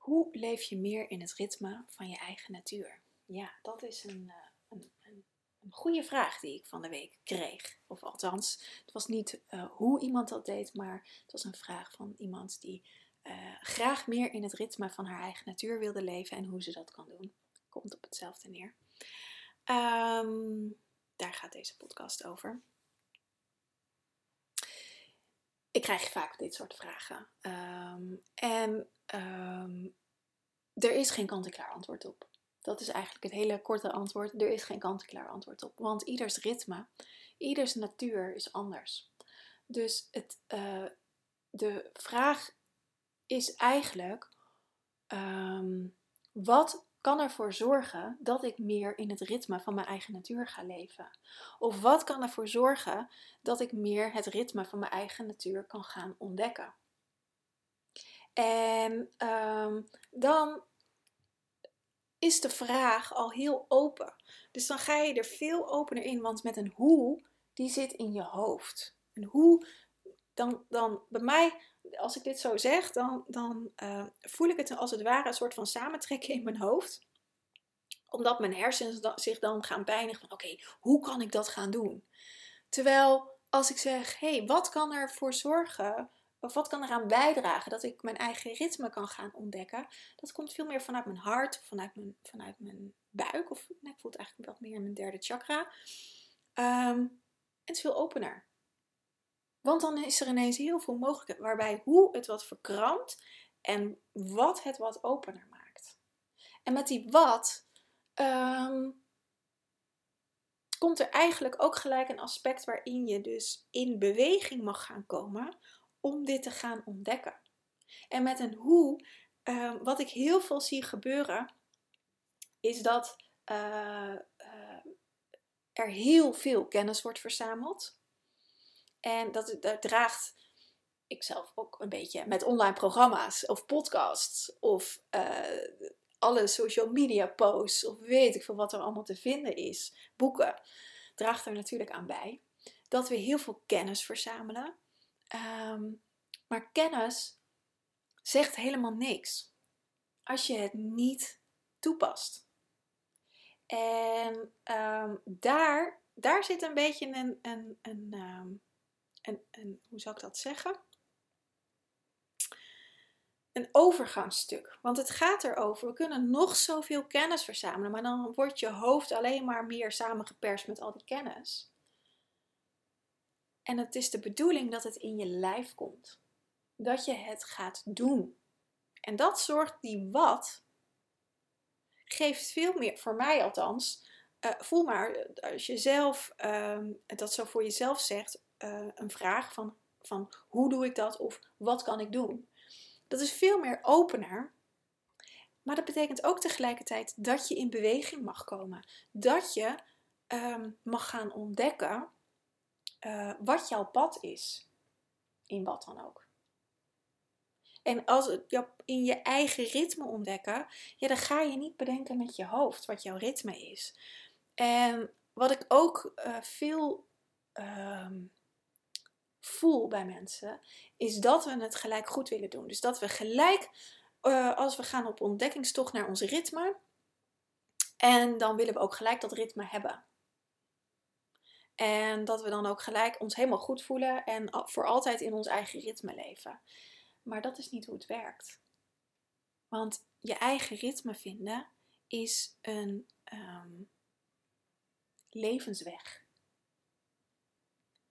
Hoe leef je meer in het ritme van je eigen natuur? Ja, dat is een, uh, een, een, een goede vraag die ik van de week kreeg. Of althans, het was niet uh, hoe iemand dat deed, maar het was een vraag van iemand die uh, graag meer in het ritme van haar eigen natuur wilde leven en hoe ze dat kan doen. Komt op hetzelfde neer. Um, daar gaat deze podcast over. Ik krijg vaak dit soort vragen. Um, en um, er is geen kant-en-klaar antwoord op. Dat is eigenlijk het hele korte antwoord. Er is geen kant-en-klaar antwoord op. Want ieders ritme, ieders natuur is anders. Dus het, uh, de vraag is eigenlijk: um, wat kan ervoor zorgen dat ik meer in het ritme van mijn eigen natuur ga leven? Of wat kan ervoor zorgen dat ik meer het ritme van mijn eigen natuur kan gaan ontdekken? En um, dan is de vraag al heel open. Dus dan ga je er veel opener in, want met een hoe, die zit in je hoofd. Een hoe, dan, dan bij mij, als ik dit zo zeg, dan, dan uh, voel ik het als het ware een soort van samentrekken in mijn hoofd. Omdat mijn hersenen zich dan gaan pijnigen van, oké, hoe kan ik dat gaan doen? Terwijl als ik zeg, hé, hey, wat kan ervoor zorgen of wat kan eraan bijdragen dat ik mijn eigen ritme kan gaan ontdekken? Dat komt veel meer vanuit mijn hart, vanuit mijn, vanuit mijn buik. Of nee, ik voel het eigenlijk wat meer in mijn derde chakra. Um, en het is veel opener. Want dan is er ineens heel veel mogelijkheden waarbij hoe het wat verkrampt en wat het wat opener maakt. En met die wat um, komt er eigenlijk ook gelijk een aspect waarin je dus in beweging mag gaan komen om dit te gaan ontdekken. En met een hoe, uh, wat ik heel veel zie gebeuren, is dat uh, uh, er heel veel kennis wordt verzameld. En dat, draagt ik zelf ook een beetje met online programma's of podcasts of alle social media posts of weet ik veel wat er allemaal te vinden is, boeken, draagt er natuurlijk aan bij. Dat we heel veel kennis verzamelen Um, maar kennis zegt helemaal niks als je het niet toepast. En um, daar, daar zit een beetje een, een, een, um, een, een, hoe zou ik dat zeggen? Een overgangsstuk. Want het gaat erover, we kunnen nog zoveel kennis verzamelen, maar dan wordt je hoofd alleen maar meer samengeperst met al die kennis. En het is de bedoeling dat het in je lijf komt. Dat je het gaat doen. En dat zorgt die wat, geeft veel meer, voor mij althans, uh, voel maar, als je zelf uh, dat zo voor jezelf zegt, uh, een vraag van, van hoe doe ik dat of wat kan ik doen. Dat is veel meer opener. Maar dat betekent ook tegelijkertijd dat je in beweging mag komen. Dat je um, mag gaan ontdekken uh, wat jouw pad is. In wat dan ook. En als het in je eigen ritme ontdekken, ja, dan ga je niet bedenken met je hoofd wat jouw ritme is. En wat ik ook uh, veel uh, voel bij mensen, is dat we het gelijk goed willen doen. Dus dat we gelijk, uh, als we gaan op ontdekkingstocht naar ons ritme, en dan willen we ook gelijk dat ritme hebben. En dat we dan ook gelijk ons helemaal goed voelen en voor altijd in ons eigen ritme leven. Maar dat is niet hoe het werkt. Want je eigen ritme vinden is een um, levensweg.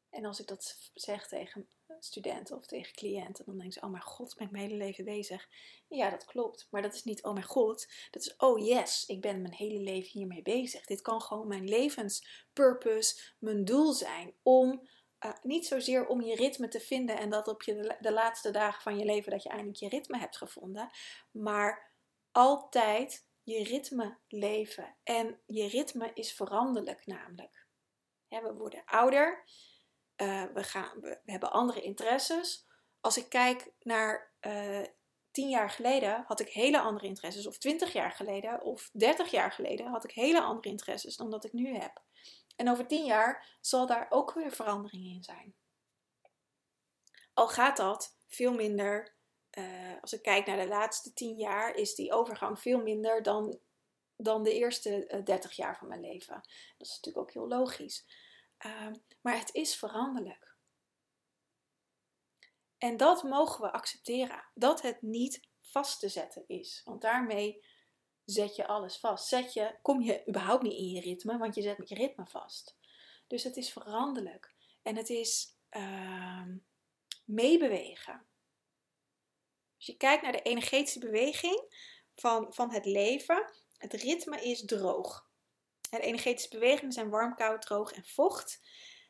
En als ik dat zeg tegen studenten of tegen cliënten, dan denken ze: Oh mijn god, ben ik mijn hele leven bezig. Ja, dat klopt. Maar dat is niet: Oh mijn god. Dat is: Oh yes, ik ben mijn hele leven hiermee bezig. Dit kan gewoon mijn levenspurpose, mijn doel zijn. Om uh, niet zozeer om je ritme te vinden en dat op je de, laatste dagen van je leven dat je eindelijk je ritme hebt gevonden. Maar altijd je ritme leven. En je ritme is veranderlijk namelijk. We worden ouder. Uh, we, gaan, we, hebben andere interesses. Als ik kijk naar uh, tien jaar geleden, had ik hele andere interesses. Of twintig jaar geleden, of dertig jaar geleden, had ik hele andere interesses dan dat ik nu heb. En over tien jaar zal daar ook weer verandering in zijn. Al gaat dat veel minder eh, als ik kijk naar de laatste tien jaar, is die overgang veel minder dan, dan de eerste 30 jaar van mijn leven. Dat is natuurlijk ook heel logisch. Ehm, maar het is veranderlijk. En dat mogen we accepteren. Dat het niet vast te zetten is. Want daarmee zet je alles vast. Zet je, kom je überhaupt niet in je ritme, want je zet je ritme vast. Dus het is veranderlijk. En het is uh, meebewegen. Als je kijkt naar de energetische beweging van, van het leven, het ritme is droog. En energetische bewegingen zijn warm, koud, droog en vocht.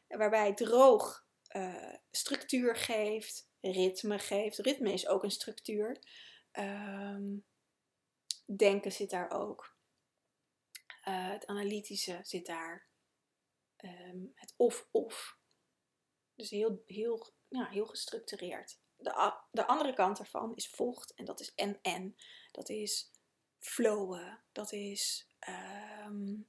Waarbij droog uh, structuur geeft, ritme geeft. Ritme is ook een structuur. Um, denken zit daar ook. Uh, het analytische zit daar. Um, het of-of. Dus heel, heel, ja, heel gestructureerd. De, de andere kant ervan is vocht en dat is en-en. Dat is flowen. Dat is um,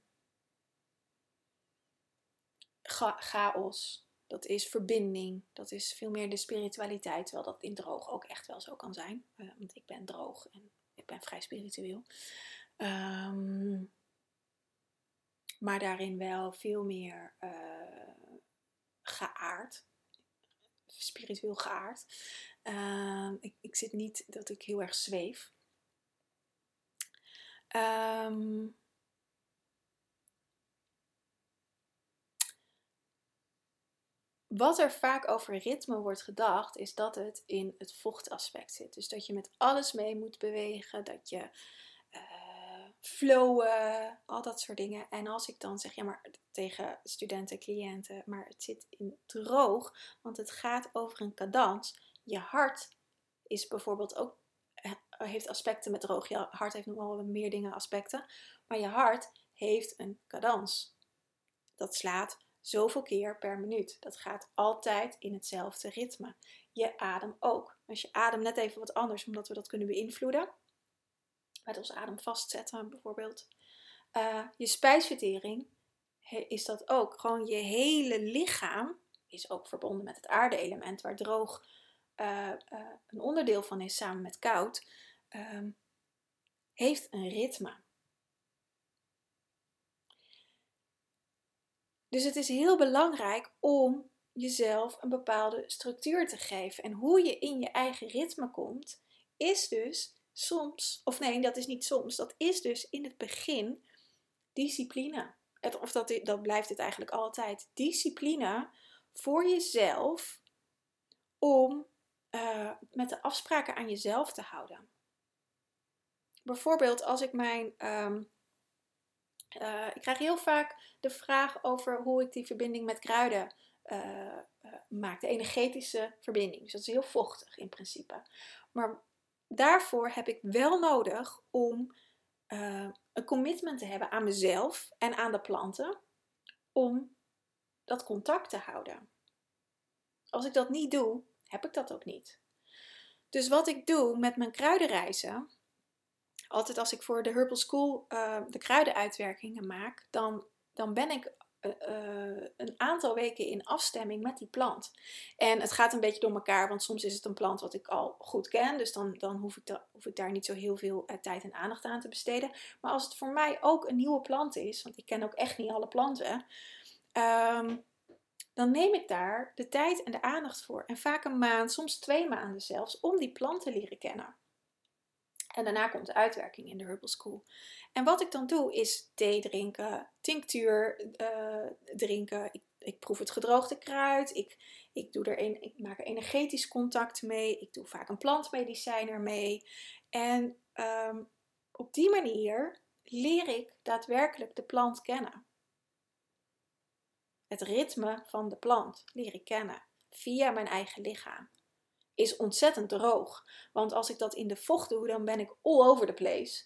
chaos. Dat is verbinding. Dat is veel meer de spiritualiteit. Terwijl dat in droog ook echt wel zo kan zijn. Uh, want ik ben droog en ik ben vrij spiritueel. Um, maar daarin wel veel meer uh, geaard. Spiritueel geaard. Uh, ik, ik, zit niet dat ik heel erg zweef. Um, wat er vaak over ritme wordt gedacht, is dat het in het vochtaspect zit. Dus dat je met alles mee moet bewegen, dat je uh, flowen, al dat soort dingen. En als ik dan zeg, ja, maar tegen studenten, cliënten, maar het zit in droog, want het gaat over een cadans. Je hart is bijvoorbeeld ook, eh, heeft aspecten met droog. Je hart heeft nog wel meer dingen aspecten, maar je hart heeft een cadans. Dat slaat zoveel keer per minuut. Dat gaat altijd in hetzelfde ritme. Je adem ook. Als je adem net even wat anders, omdat we dat kunnen beïnvloeden. Met ons adem vastzetten bijvoorbeeld. Uh, je spijsvertering is dat ook. Gewoon je hele lichaam is ook verbonden met het aarde-element, waar droog uh, uh, een onderdeel van is samen met koud. Um, heeft een ritme. Dus het is heel belangrijk om jezelf een bepaalde structuur te geven. En hoe je in je eigen ritme komt, is dus soms, of nee, dat is niet soms, dat is dus in het begin discipline. Het, of dat, dat blijft het eigenlijk altijd. Discipline voor jezelf om uh, met de afspraken aan jezelf te houden. Bijvoorbeeld als ik mijn um, uh, ik krijg heel vaak de vraag over hoe ik die verbinding met kruiden uh, uh, maak. De energetische verbinding. Dus dat is heel vochtig in principe. Maar daarvoor heb ik wel nodig om een commitment te hebben aan mezelf en aan de planten. Om dat contact te houden. Als ik dat niet doe, heb ik dat ook niet. Dus wat ik doe met mijn kruidenreizen altijd als ik voor de Herbal School uh, de kruidenuitwerkingen maak, dan, dan ben ik uh, een aantal weken in afstemming met die plant. En het gaat een beetje door elkaar, want soms is het een plant wat ik al goed ken, dus dan, dan hoef, ik hoef ik daar niet zo heel veel tijd en aandacht aan te besteden. Maar als het voor mij ook een nieuwe plant is, want ik ken ook echt niet alle planten, um, dan neem ik daar de tijd en de aandacht voor. En vaak een maand, soms twee maanden zelfs, om die plant te leren kennen. En daarna komt de uitwerking in de Herbal School. En wat ik dan doe is thee drinken, tinctuur uh, drinken. Ik, ik, proef het gedroogde kruid. Ik, ik, doe er ik maak er energetisch contact mee. Ik doe vaak een plantmedicijn ermee. En um, op die manier leer ik daadwerkelijk de plant kennen. Het ritme van de plant leer ik kennen via mijn eigen lichaam is ontzettend droog. Want als ik dat in de vocht doe, dan ben ik all over the place.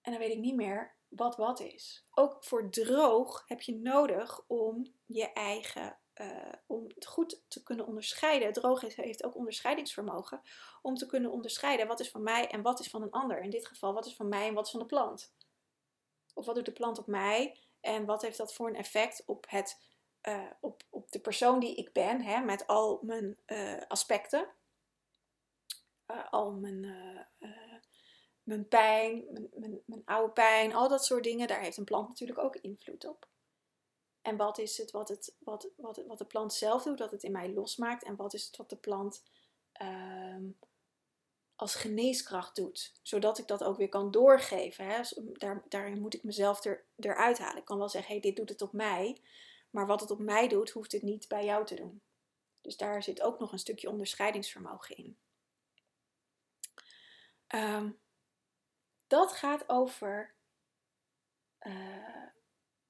En dan weet ik niet meer wat wat is. Ook voor droog heb je nodig om je eigen, uh, om het goed te kunnen onderscheiden. Droog heeft ook onderscheidingsvermogen. Om te kunnen onderscheiden wat is van mij en wat is van een ander. In dit geval, wat is van mij en wat is van de plant. Of wat doet de plant op mij en wat heeft dat voor een effect op het uh, op, op de persoon die ik ben, hè, met al mijn uh, aspecten. uh, al mijn, mijn pijn, mijn, mijn, mijn, oude pijn, al dat soort dingen. Daar heeft een plant natuurlijk ook invloed op. En wat is het wat, het, wat, wat, wat de plant zelf doet, dat het in mij losmaakt? En wat is het wat de plant ehm, als geneeskracht doet? Zodat ik dat ook weer kan doorgeven. Hè? Daar, daarin moet ik mezelf er, eruit halen. Ik kan wel zeggen, hey, dit doet het op mij. Maar wat het op mij doet, hoeft het niet bij jou te doen. Dus daar zit ook nog een stukje onderscheidingsvermogen in. Ehm, dat gaat over uh,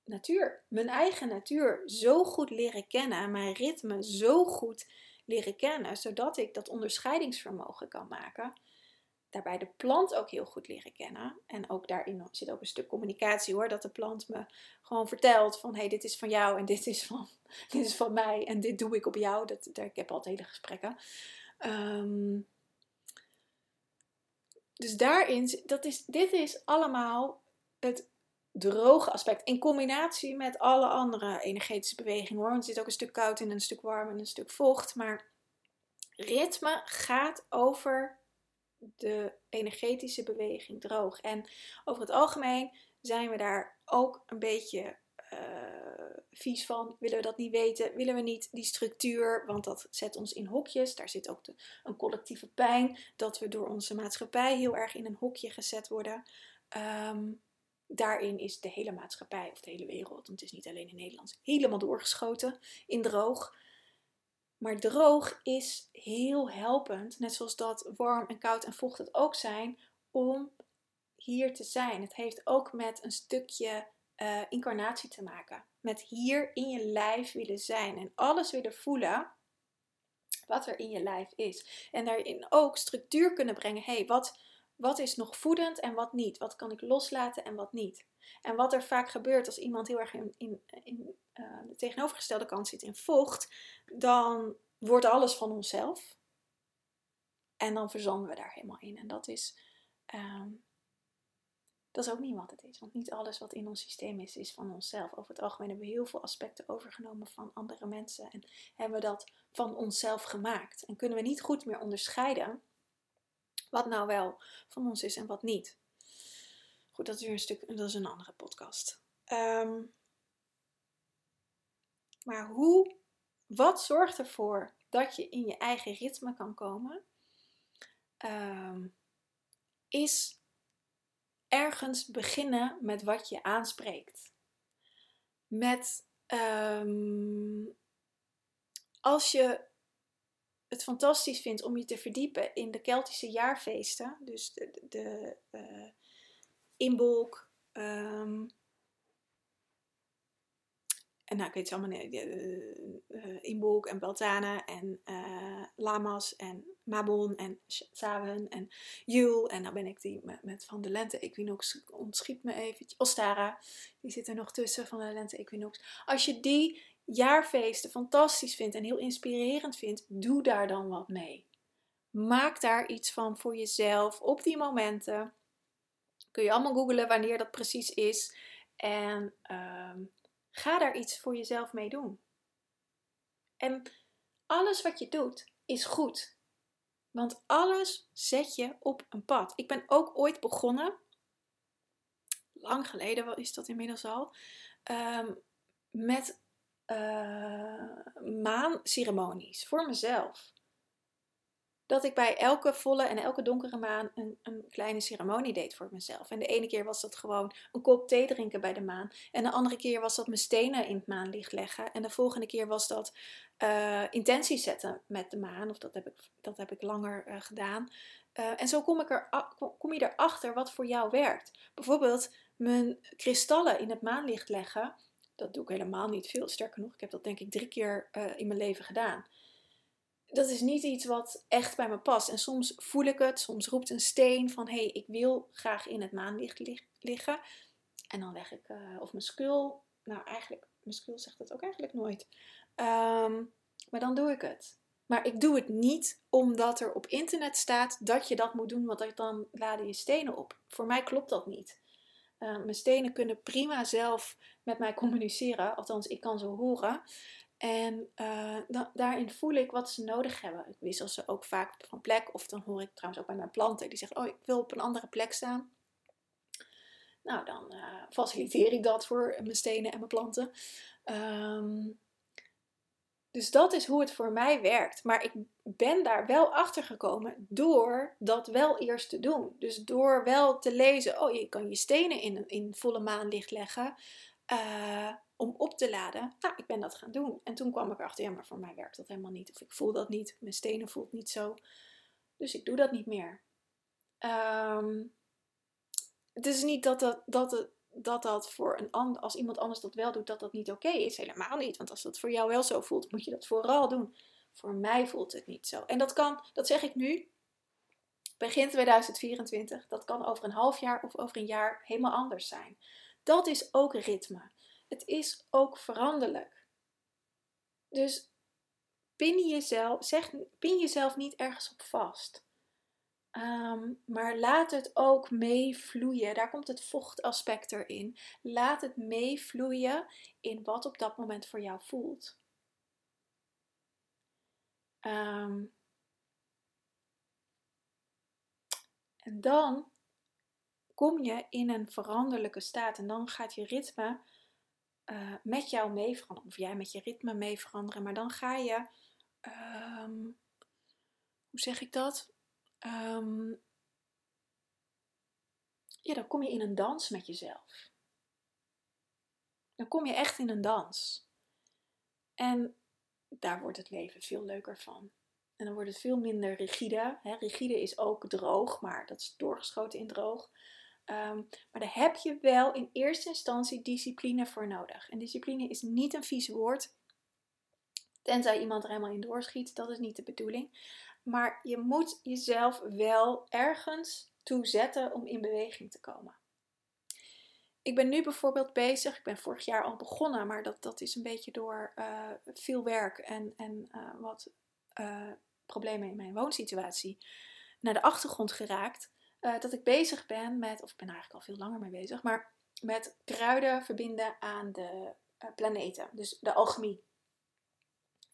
natuur. Mijn eigen natuur zo goed leren kennen. Mijn ritme zo goed leren kennen. Zodat ik dat onderscheidingsvermogen kan maken. Daarbij de plant ook heel goed leren kennen. En ook daarin zit ook een stuk communicatie hoor. Dat de plant me gewoon vertelt van hey, dit is van jou en dit is van, dit is van mij en dit doe ik op jou. Dat, daar, ik heb altijd hele gesprekken. Um, dus daarin, dat is, dit is allemaal het droge aspect. In combinatie met alle andere energetische bewegingen hoor. Want er zit ook een stuk koud in, een stuk warm en een stuk vocht. Maar ritme gaat over de energetische beweging droog. En over het algemeen zijn we daar ook een beetje uh, vies van. Willen we dat niet weten? Willen we niet die structuur? Want dat zet ons in hokjes. Daar zit ook de, een collectieve pijn. Dat we door onze maatschappij heel erg in een hokje gezet worden. Ehm, daarin is de hele maatschappij, of de hele wereld, want het is niet alleen in Nederland, helemaal doorgeschoten in droog. Maar droog is heel helpend, net zoals dat warm en koud en vocht het ook zijn, om hier te zijn. Het heeft ook met een stukje uh, incarnatie te maken. Met hier in je lijf willen zijn en alles willen voelen wat er in je lijf is. En daarin ook structuur kunnen brengen. hey, wat, wat is nog voedend en wat niet? Wat kan ik loslaten en wat niet? En wat er vaak gebeurt als iemand heel erg in, in, uh, de tegenovergestelde kant zit in vocht, dan wordt alles van onszelf. En dan verzanden we daar helemaal in. En dat is um, dat is ook niet wat het is. Want niet alles wat in ons systeem is, is van onszelf. Over het algemeen hebben we heel veel aspecten overgenomen van andere mensen. En hebben we dat van onszelf gemaakt. En kunnen we niet goed meer onderscheiden wat nou wel van ons is en wat niet. Goed, dat is weer een stuk, dat is een andere podcast. Ehm, maar hoe, wat zorgt ervoor dat je in je eigen ritme kan komen? Um, is ergens beginnen met wat je aanspreekt. Met um, als je het fantastisch vindt om je te verdiepen in de Keltische jaarfeesten, dus de, de, uh, inbolk, um, en nou, ik weet het allemaal niet, uh, Inbolk en Beltane en uh, Lamas en Mabon en Sawen en Jul. En nou ben ik die met, met van de lente equinox, ontschiet me eventjes. Ostara, die zit er nog tussen van de lente equinox. Als je die jaarfeesten fantastisch vindt en heel inspirerend vindt, doe daar dan wat mee. Maak daar iets van voor jezelf op die momenten. Kun je allemaal googlen wanneer dat precies is. En... Uh, Ga daar iets voor jezelf mee doen. En alles wat je doet is goed. Want alles zet je op een pad. Ik ben ook ooit begonnen, lang geleden is dat inmiddels al, um, met uh, maanceremonies voor mezelf dat ik bij elke volle en elke donkere maan een, een, kleine ceremonie deed voor mezelf. En de ene keer was dat gewoon een kop thee drinken bij de maan. En de andere keer was dat mijn stenen in het maanlicht leggen. En de volgende keer was dat uh, intenties zetten met de maan. Of dat heb ik, dat heb ik langer uh, gedaan. En zo kom, ik er, kom je erachter wat voor jou werkt. Bijvoorbeeld mijn kristallen in het maanlicht leggen. Dat doe ik helemaal niet veel. Sterker nog, ik heb dat denk ik drie keer in mijn leven gedaan dat is niet iets wat echt bij me past. En soms voel ik het, soms roept een steen van hé, hey, ik wil graag in het maanlicht liggen. En dan leg ik, uh, of mijn skul, nou eigenlijk, mijn skul zegt dat ook eigenlijk nooit. Um, maar dan doe ik het. Maar ik doe het niet omdat er op internet staat dat je dat moet doen, want dan laden je stenen op. Voor mij klopt dat niet. Uh, mijn stenen kunnen prima zelf met mij communiceren, althans ik kan ze horen. En uh, daarin voel ik wat ze nodig hebben. Ik wissel ze ook vaak van plek. Of dan hoor ik trouwens ook bij mijn planten. Die zeggen, oh ik wil op een andere plek staan. Nou, dan uh, faciliteer ik dat voor mijn stenen en mijn planten. Um, dus dat is hoe het voor mij werkt. Maar ik ben daar wel achter gekomen door dat wel eerst te doen. Dus door wel te lezen, oh je kan je stenen in, in volle maanlicht leggen uh, om op te laden. Nou, ik ben dat gaan doen. En toen kwam ik erachter, ja, maar voor mij werkt dat helemaal niet. Of ik voel dat niet, mijn stenen voelt niet zo. Dus ik doe dat niet meer. Um, het is niet dat, dat, dat dat dat voor een ander, als iemand anders dat wel doet, dat dat niet oké is. Helemaal niet. Want als dat voor jou wel zo voelt, moet je dat vooral doen. Voor mij voelt het niet zo. En dat kan, dat zeg ik nu, begin 2024. Dat kan over een half jaar of over een jaar helemaal anders zijn. Dat is ook ritme. Het is ook veranderlijk. Dus pin jezelf, zeg, pin jezelf niet ergens op vast. Ehm, maar laat het ook meevloeien. Daar komt het vochtaspect erin. Laat het meevloeien in wat op dat moment voor jou voelt. Um, en dan kom je in een veranderlijke staat. En dan gaat je ritme uh, met jou mee veranderen. Of jij met je ritme mee veranderen. Maar dan ga je. Um, hoe zeg ik dat? Um, ja, dan kom je in een dans met jezelf. Dan kom je echt in een dans. En daar wordt het leven veel leuker van. En dan wordt het veel minder rigide. Hè, rigide is ook droog, maar dat is doorgeschoten in droog. Um, maar daar heb je wel in eerste instantie discipline voor nodig. En discipline is niet een vies woord. Tenzij iemand er helemaal in doorschiet, dat is niet de bedoeling. Maar je moet jezelf wel ergens toe zetten om in beweging te komen. Ik ben nu bijvoorbeeld bezig, ik ben vorig jaar al begonnen, maar dat, dat is een beetje door uh, veel werk en, en uh, wat uh, problemen in mijn woonsituatie naar de achtergrond geraakt. Dat ik bezig ben met, of ik ben eigenlijk al veel langer mee bezig, maar met kruiden verbinden aan de planeten. Dus de alchemie.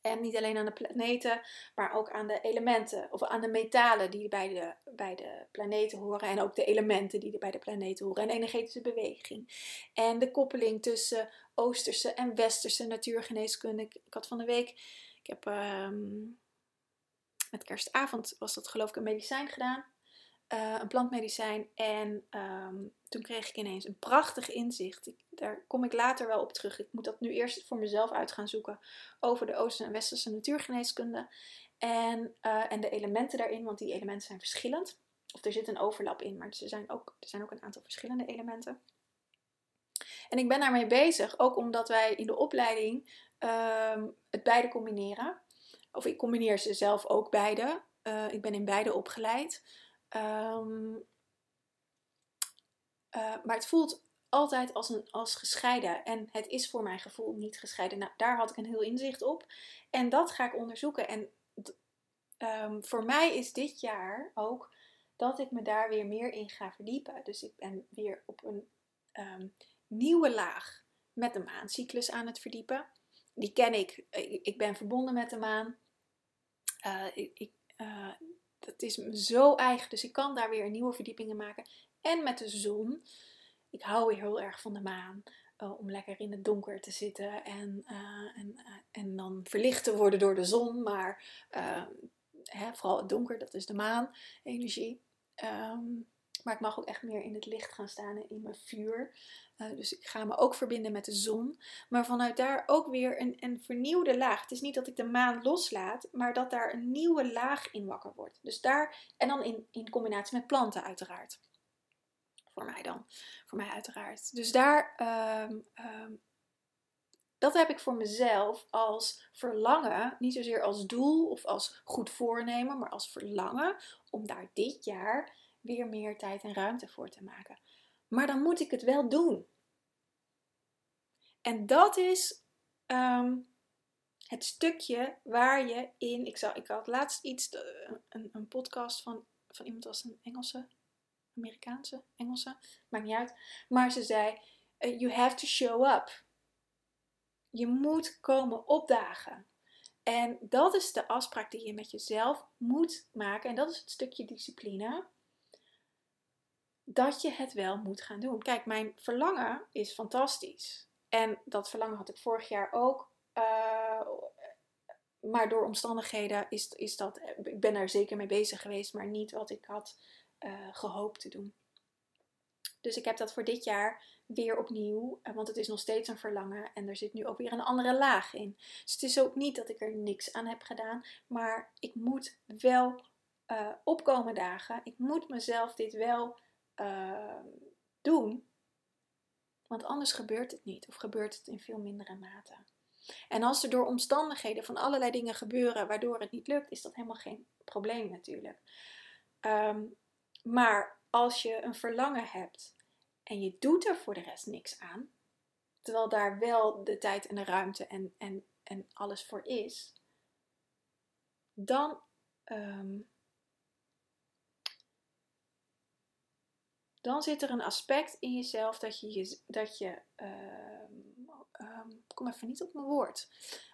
En niet alleen aan de planeten, maar ook aan de elementen of aan de metalen die bij de, bij de planeten horen. En ook de elementen die bij de planeten horen. En energetische beweging. En de koppeling tussen Oosterse en Westerse natuurgeneeskunde. Ik, had van de week, ik heb um, met kerstavond was dat geloof ik een medicijn gedaan. Uh, een plantmedicijn. En um, toen kreeg ik ineens een prachtig inzicht. Daar kom ik later wel op terug. Ik moet dat nu eerst voor mezelf uit gaan zoeken over de Oosten- en Westerse natuurgeneeskunde. En, uh, en de elementen daarin, want die elementen zijn verschillend. Of er zit een overlap in, maar er zijn ook, er zijn ook een aantal verschillende elementen. En ik ben daarmee bezig, ook omdat wij in de opleiding um, het beide combineren. Of ik combineer ze zelf ook beide. Uh, ik ben in beide opgeleid. Um, uh, maar het voelt altijd als, een, als gescheiden. En het is voor mijn gevoel niet gescheiden. Nou, daar had ik een heel inzicht op. En dat ga ik onderzoeken. En um, voor mij is dit jaar ook dat ik me daar weer meer in ga verdiepen. Dus ik ben weer op een um, nieuwe laag met de maancyclus aan het verdiepen. Die ken ik. Ik, ben verbonden met de maan. Uh, ik, uh, dat is me zo eigen. Dus ik kan daar weer nieuwe verdiepingen maken. En met de zon. Ik hou weer heel erg van de maan. Uh, om lekker in het donker te zitten en, uh, en, uh, en dan verlicht te worden door de zon. Maar hè, vooral het donker, dat is de maan energie. Um, maar ik mag ook echt meer in het licht gaan staan en in mijn vuur. Uh, dus ik ga me ook verbinden met de zon. Maar vanuit daar ook weer een, een vernieuwde laag. Het is niet dat ik de maan loslaat, maar dat daar een nieuwe laag in wakker wordt. Dus daar, en dan in, in combinatie met planten uiteraard. Voor mij dan. Voor mij uiteraard. Dus daar, um, um, dat heb ik voor mezelf als verlangen. Niet zozeer als doel of als goed voornemen, maar als verlangen. Om daar dit jaar weer meer tijd en ruimte voor te maken. Maar dan moet ik het wel doen. En dat is um, het stukje waar je in. Ik, zal, ik had laatst iets, uh, een, een podcast van, van iemand als een Engelse, Amerikaanse, Engelse, maakt niet uit. Maar ze zei: uh, You have to show up. Je moet komen opdagen. En dat is de afspraak die je met jezelf moet maken. En dat is het stukje discipline. Dat je het wel moet gaan doen. Kijk, mijn verlangen is fantastisch. En dat verlangen had ik vorig jaar ook. Uh, maar door omstandigheden is, is dat. Ik ben daar zeker mee bezig geweest, maar niet wat ik had uh, gehoopt te doen. Dus ik heb dat voor dit jaar weer opnieuw, want het is nog steeds een verlangen en er zit nu ook weer een andere laag in. Dus het is ook niet dat ik er niks aan heb gedaan, maar ik moet wel uh, opkomen dagen. Ik moet mezelf dit wel uh, doen, want anders gebeurt het niet of gebeurt het in veel mindere mate. En als er door omstandigheden van allerlei dingen gebeuren waardoor het niet lukt, is dat helemaal geen probleem natuurlijk. Um, maar als je een verlangen hebt en je doet er voor de rest niks aan, terwijl daar wel de tijd en de ruimte en, en, en alles voor is, dan, um, dan zit er een aspect in jezelf dat je, dat je um, um, kom even niet op mijn woord,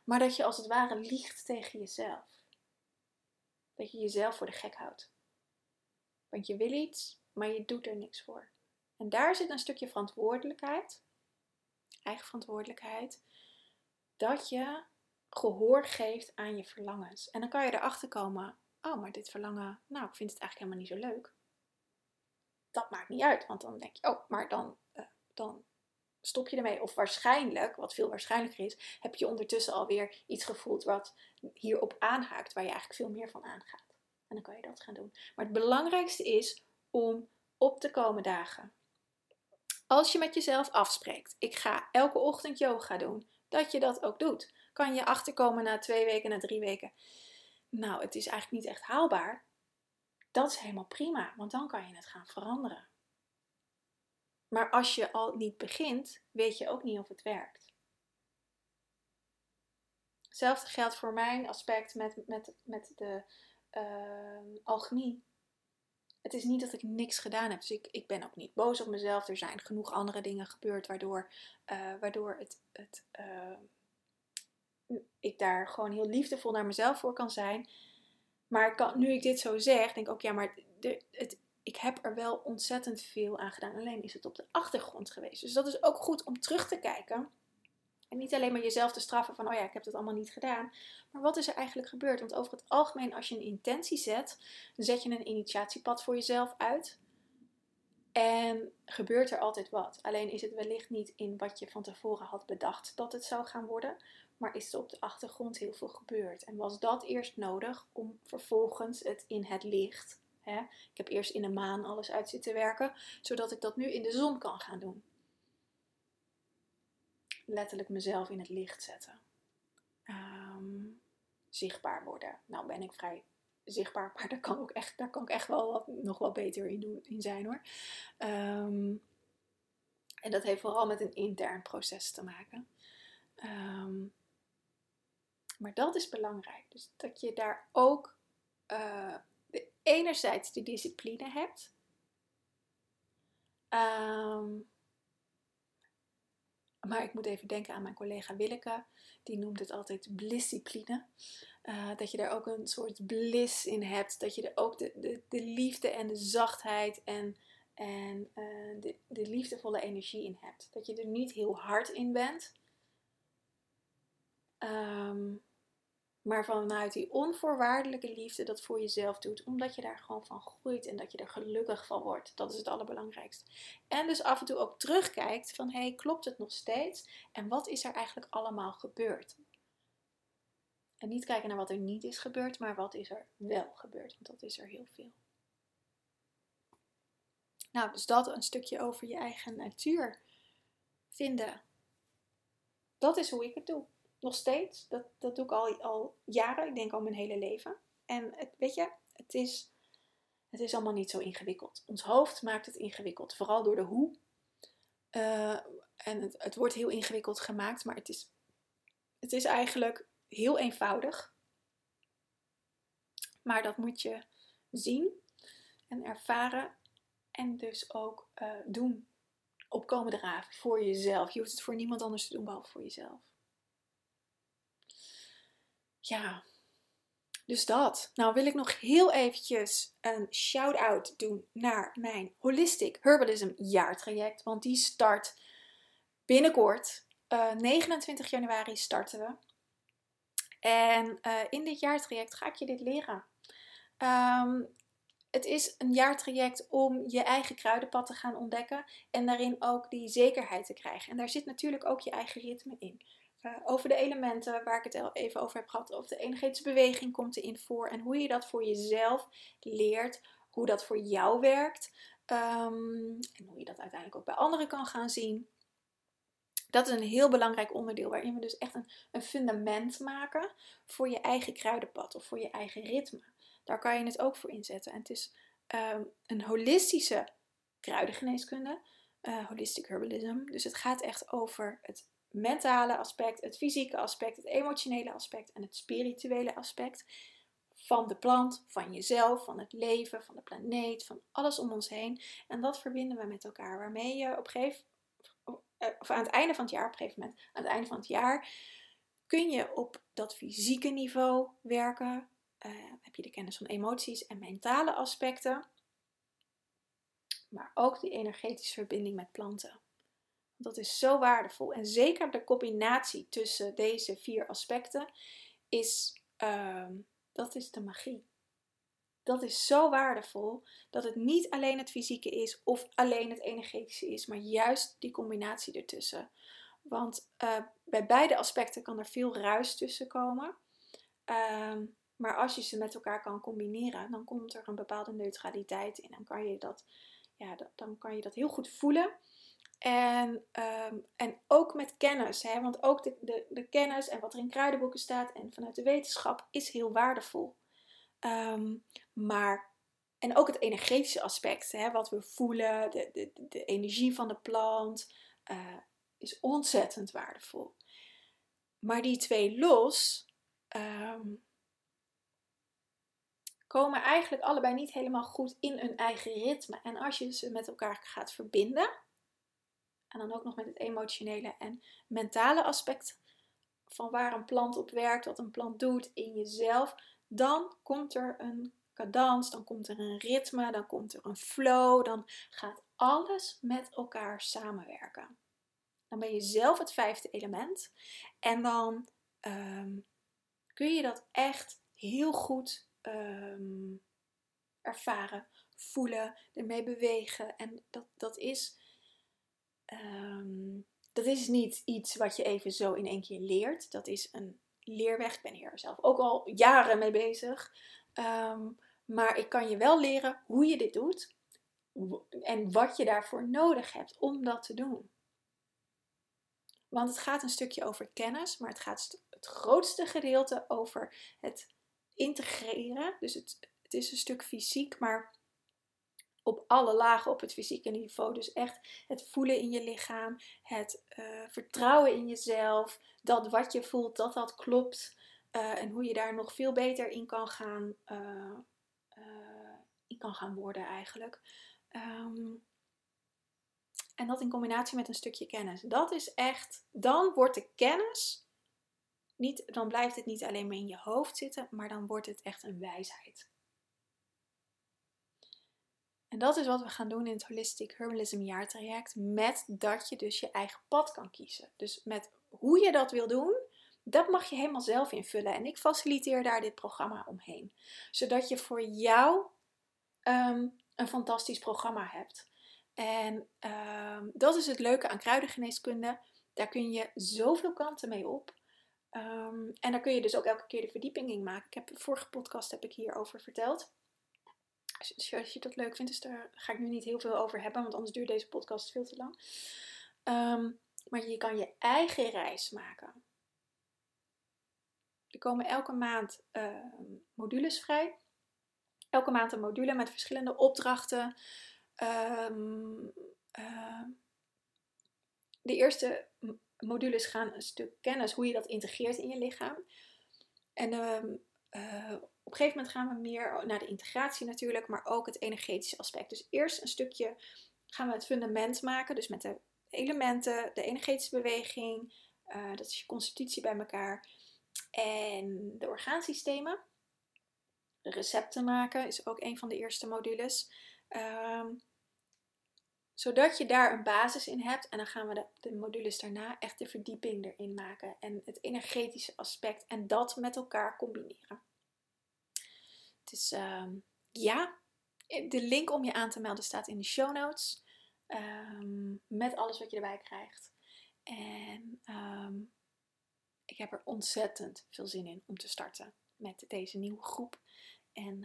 maar dat je als het ware liegt tegen jezelf. Dat je jezelf voor de gek houdt. Want je wil iets, maar je doet er niks voor. En daar zit een stukje verantwoordelijkheid, eigen verantwoordelijkheid, dat je gehoor geeft aan je verlangens. En dan kan je erachter komen, oh, maar dit verlangen, nou, ik vind het eigenlijk helemaal niet zo leuk. Dat maakt niet uit, want dan denk je, oh, maar dan, uh, dan stop je ermee. Of waarschijnlijk, wat veel waarschijnlijker is, heb je ondertussen alweer iets gevoeld wat hierop aanhaakt, waar je eigenlijk veel meer van aangaat. En dan kan je dat gaan doen. Maar het belangrijkste is om op te komen dagen. Als je met jezelf afspreekt, ik ga elke ochtend yoga doen, dat je dat ook doet. Kan je achterkomen na twee weken, na drie weken. Nou, het is eigenlijk niet echt haalbaar. Dat is helemaal prima, want dan kan je het gaan veranderen. Maar als je al niet begint, weet je ook niet of het werkt. Hetzelfde geldt voor mijn aspect met, met, met de uh, alchemie het is niet dat ik niks gedaan heb. Dus ik, ik ben ook niet boos op mezelf. Er zijn genoeg andere dingen gebeurd waardoor, uh, waardoor het, het, uh, ik daar gewoon heel liefdevol naar mezelf voor kan zijn. Maar kan, nu ik dit zo zeg, denk ik ook, ja, maar de, het, ik heb er wel ontzettend veel aan gedaan. Alleen is het op de achtergrond geweest. Dus dat is ook goed om terug te kijken. En niet alleen maar jezelf te straffen van, oh ja, ik heb dat allemaal niet gedaan. Maar wat is er eigenlijk gebeurd? Want over het algemeen, als je een intentie zet, dan zet je een initiatiepad voor jezelf uit. En gebeurt er altijd wat. Alleen is het wellicht niet in wat je van tevoren had bedacht dat het zou gaan worden. Maar is er op de achtergrond heel veel gebeurd. En was dat eerst nodig om vervolgens het in het licht. Hè? Ik heb eerst in de maan alles uit zitten werken, zodat ik dat nu in de zon kan gaan doen letterlijk mezelf in het licht zetten. Ehm, zichtbaar worden. Nou ben ik vrij zichtbaar, maar daar kan, ook echt, daar kan ik echt wel nog wel beter in, doen, in zijn hoor. Ehm, en dat heeft vooral met een intern proces te maken. Ehm, maar dat is belangrijk. Dus dat je daar ook de, enerzijds de discipline hebt. Um, maar ik moet even denken aan mijn collega Willeke. Die noemt het altijd blissipline. Uh, dat je daar ook een soort bliss in hebt. Dat je er ook de, de, de liefde en de zachtheid en, en uh, de, de liefdevolle energie in hebt. Dat je er niet heel hard in bent. Um, maar vanuit die onvoorwaardelijke liefde dat voor jezelf doet, omdat je daar gewoon van groeit en dat je er gelukkig van wordt. Dat is het allerbelangrijkste. En dus af en toe ook terugkijkt van hé, hey, klopt het nog steeds? En wat is er eigenlijk allemaal gebeurd? En niet kijken naar wat er niet is gebeurd, maar wat is er wel gebeurd, want dat is er heel veel. Nou, dus dat een stukje over je eigen natuur vinden. Dat is hoe ik het doe. Nog steeds. Dat, dat doe ik al, al jaren. Ik denk al mijn hele leven. En het, weet je, het is, het is allemaal niet zo ingewikkeld. Ons hoofd maakt het ingewikkeld. Vooral door de hoe. Uh, en het, het wordt heel ingewikkeld gemaakt. Maar het is, het is eigenlijk heel eenvoudig. Maar dat moet je zien en ervaren. En dus ook uh, doen. Opkomen draven voor jezelf. Je hoeft het voor niemand anders te doen behalve voor jezelf. Ja, dus dat. Nou wil ik nog heel eventjes een shout-out doen naar mijn Holistic Herbalism jaartraject. Want die start binnenkort. 29 eh, januari starten we. En uh, in dit jaartraject ga ik je dit leren. Um, het is een jaartraject om je eigen kruidenpad te gaan ontdekken en daarin ook die zekerheid te krijgen. En daar zit natuurlijk ook je eigen ritme in. Uh, over de elementen waar ik het al even over heb gehad, of de energetische beweging komt erin voor en hoe je dat voor jezelf leert, hoe dat voor jou werkt um, en hoe je dat uiteindelijk ook bij anderen kan gaan zien. Dat is een heel belangrijk onderdeel waarin we dus echt een, een fundament maken voor je eigen kruidenpad of voor je eigen ritme. Daar kan je het ook voor inzetten. En het is ehm, een holistische kruidengeneeskunde, uh, holistic herbalism. Dus het gaat echt over het mentale aspect, het fysieke aspect, het emotionele aspect en het spirituele aspect van de plant, van jezelf, van het leven, van de planeet, van alles om ons heen. En dat verbinden we met elkaar, waarmee je op een gegeven of aan het einde van het jaar, op een gegeven moment, aan het einde van het jaar, kun je op dat fysieke niveau werken. Uh, heb je de kennis van emoties en mentale aspecten, maar ook die energetische verbinding met planten. Dat is zo waardevol. En zeker de combinatie tussen deze vier aspecten is, uh, dat is de magie. Dat is zo waardevol dat het niet alleen het fysieke is of alleen het energetische is, maar juist die combinatie ertussen. Want uh, bij beide aspecten kan er veel ruis tussen komen. Uh, maar als je ze met elkaar kan combineren, dan komt er een bepaalde neutraliteit in. Dan kan je dat, ja, dan kan je dat heel goed voelen. En, um, en ook met kennis, hè? want ook de, de, de, kennis en wat er in kruidenboeken staat en vanuit de wetenschap is heel waardevol. Um, maar, en ook het energetische aspect, hè? wat we voelen, de, de, de energie van de plant, uh, is ontzettend waardevol. Maar die twee los, um, komen eigenlijk allebei niet helemaal goed in hun eigen ritme. En als je ze met elkaar gaat verbinden, en dan ook nog met het emotionele en mentale aspect van waar een plant op werkt, wat een plant doet in jezelf, dan komt er een cadans, dan komt er een ritme, dan komt er een flow, dan gaat alles met elkaar samenwerken. Dan ben je zelf het vijfde element en dan um, kun je dat echt heel goed um, ervaren, voelen, ermee bewegen. En dat, dat, is, um, dat is niet iets wat je even zo in één keer leert. Dat is een leerweg. Ik ben hier zelf ook al jaren mee bezig. Um, maar ik kan je wel leren hoe je dit doet en wat je daarvoor nodig hebt om dat te doen. Want het gaat een stukje over kennis, maar het gaat het grootste gedeelte over het integreren. Dus het, het is een stuk fysiek, maar op alle lagen op het fysieke niveau. Dus echt het voelen in je lichaam, het uh, vertrouwen in jezelf, dat wat je voelt, dat dat klopt. Uh, en hoe je daar nog veel beter in kan gaan, uh, in kan gaan worden eigenlijk. Um, en dat in combinatie met een stukje kennis. Dat is echt, dan wordt de kennis niet, dan blijft het niet alleen maar in je hoofd zitten, maar dan wordt het echt een wijsheid. En dat is wat we gaan doen in het Holistic Herbalism jaartraject, met dat je dus je eigen pad kan kiezen. Dus met hoe je dat wil doen, dat mag je helemaal zelf invullen. En ik faciliteer daar dit programma omheen. Zodat je voor jou um, een fantastisch programma hebt. En um, dat is het leuke aan kruidengeneeskunde. Daar kun je zoveel kanten mee op. Um, en daar kun je dus ook elke keer de verdieping in maken. Ik heb vorige podcast heb ik hierover verteld. Als je, dat leuk vindt, dus daar ga ik nu niet heel veel over hebben, want anders duurt deze podcast veel te lang. Um, maar je kan je eigen reis maken. Er komen elke maand uh, modules vrij. Elke maand een module met verschillende opdrachten. Uh, de eerste modules gaan een stuk kennis, hoe je dat integreert in je lichaam. En uh, op een gegeven moment gaan we meer naar de integratie natuurlijk, maar ook het energetische aspect. Dus eerst een stukje gaan we het fundament maken, dus met de elementen, de energetische beweging, uh, dat is je constitutie bij elkaar. En de orgaansystemen. Recepten maken is ook een van de eerste modules. Ehm, zodat je daar een basis in hebt. En dan gaan we de, modules daarna echt de verdieping erin maken. En het energetische aspect. En dat met elkaar combineren. Het is, ehm, ja, de link om je aan te melden staat in de show notes. Ehm, met alles wat je erbij krijgt. En um, ik heb er ontzettend veel zin in om te starten met deze nieuwe groep. En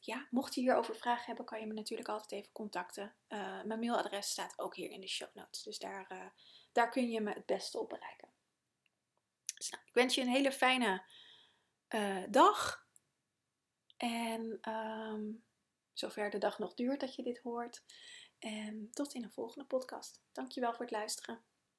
ja, mocht je hierover vragen hebben, kan je me natuurlijk altijd even contacten. Uh, mijn mailadres staat ook hier in de show notes. Dus daar, uh, daar kun je me het beste op bereiken. Dus nou, ik wens je een hele fijne uh, dag. En um, zover de dag nog duurt dat je dit hoort. En tot in een volgende podcast. Dankjewel voor het luisteren.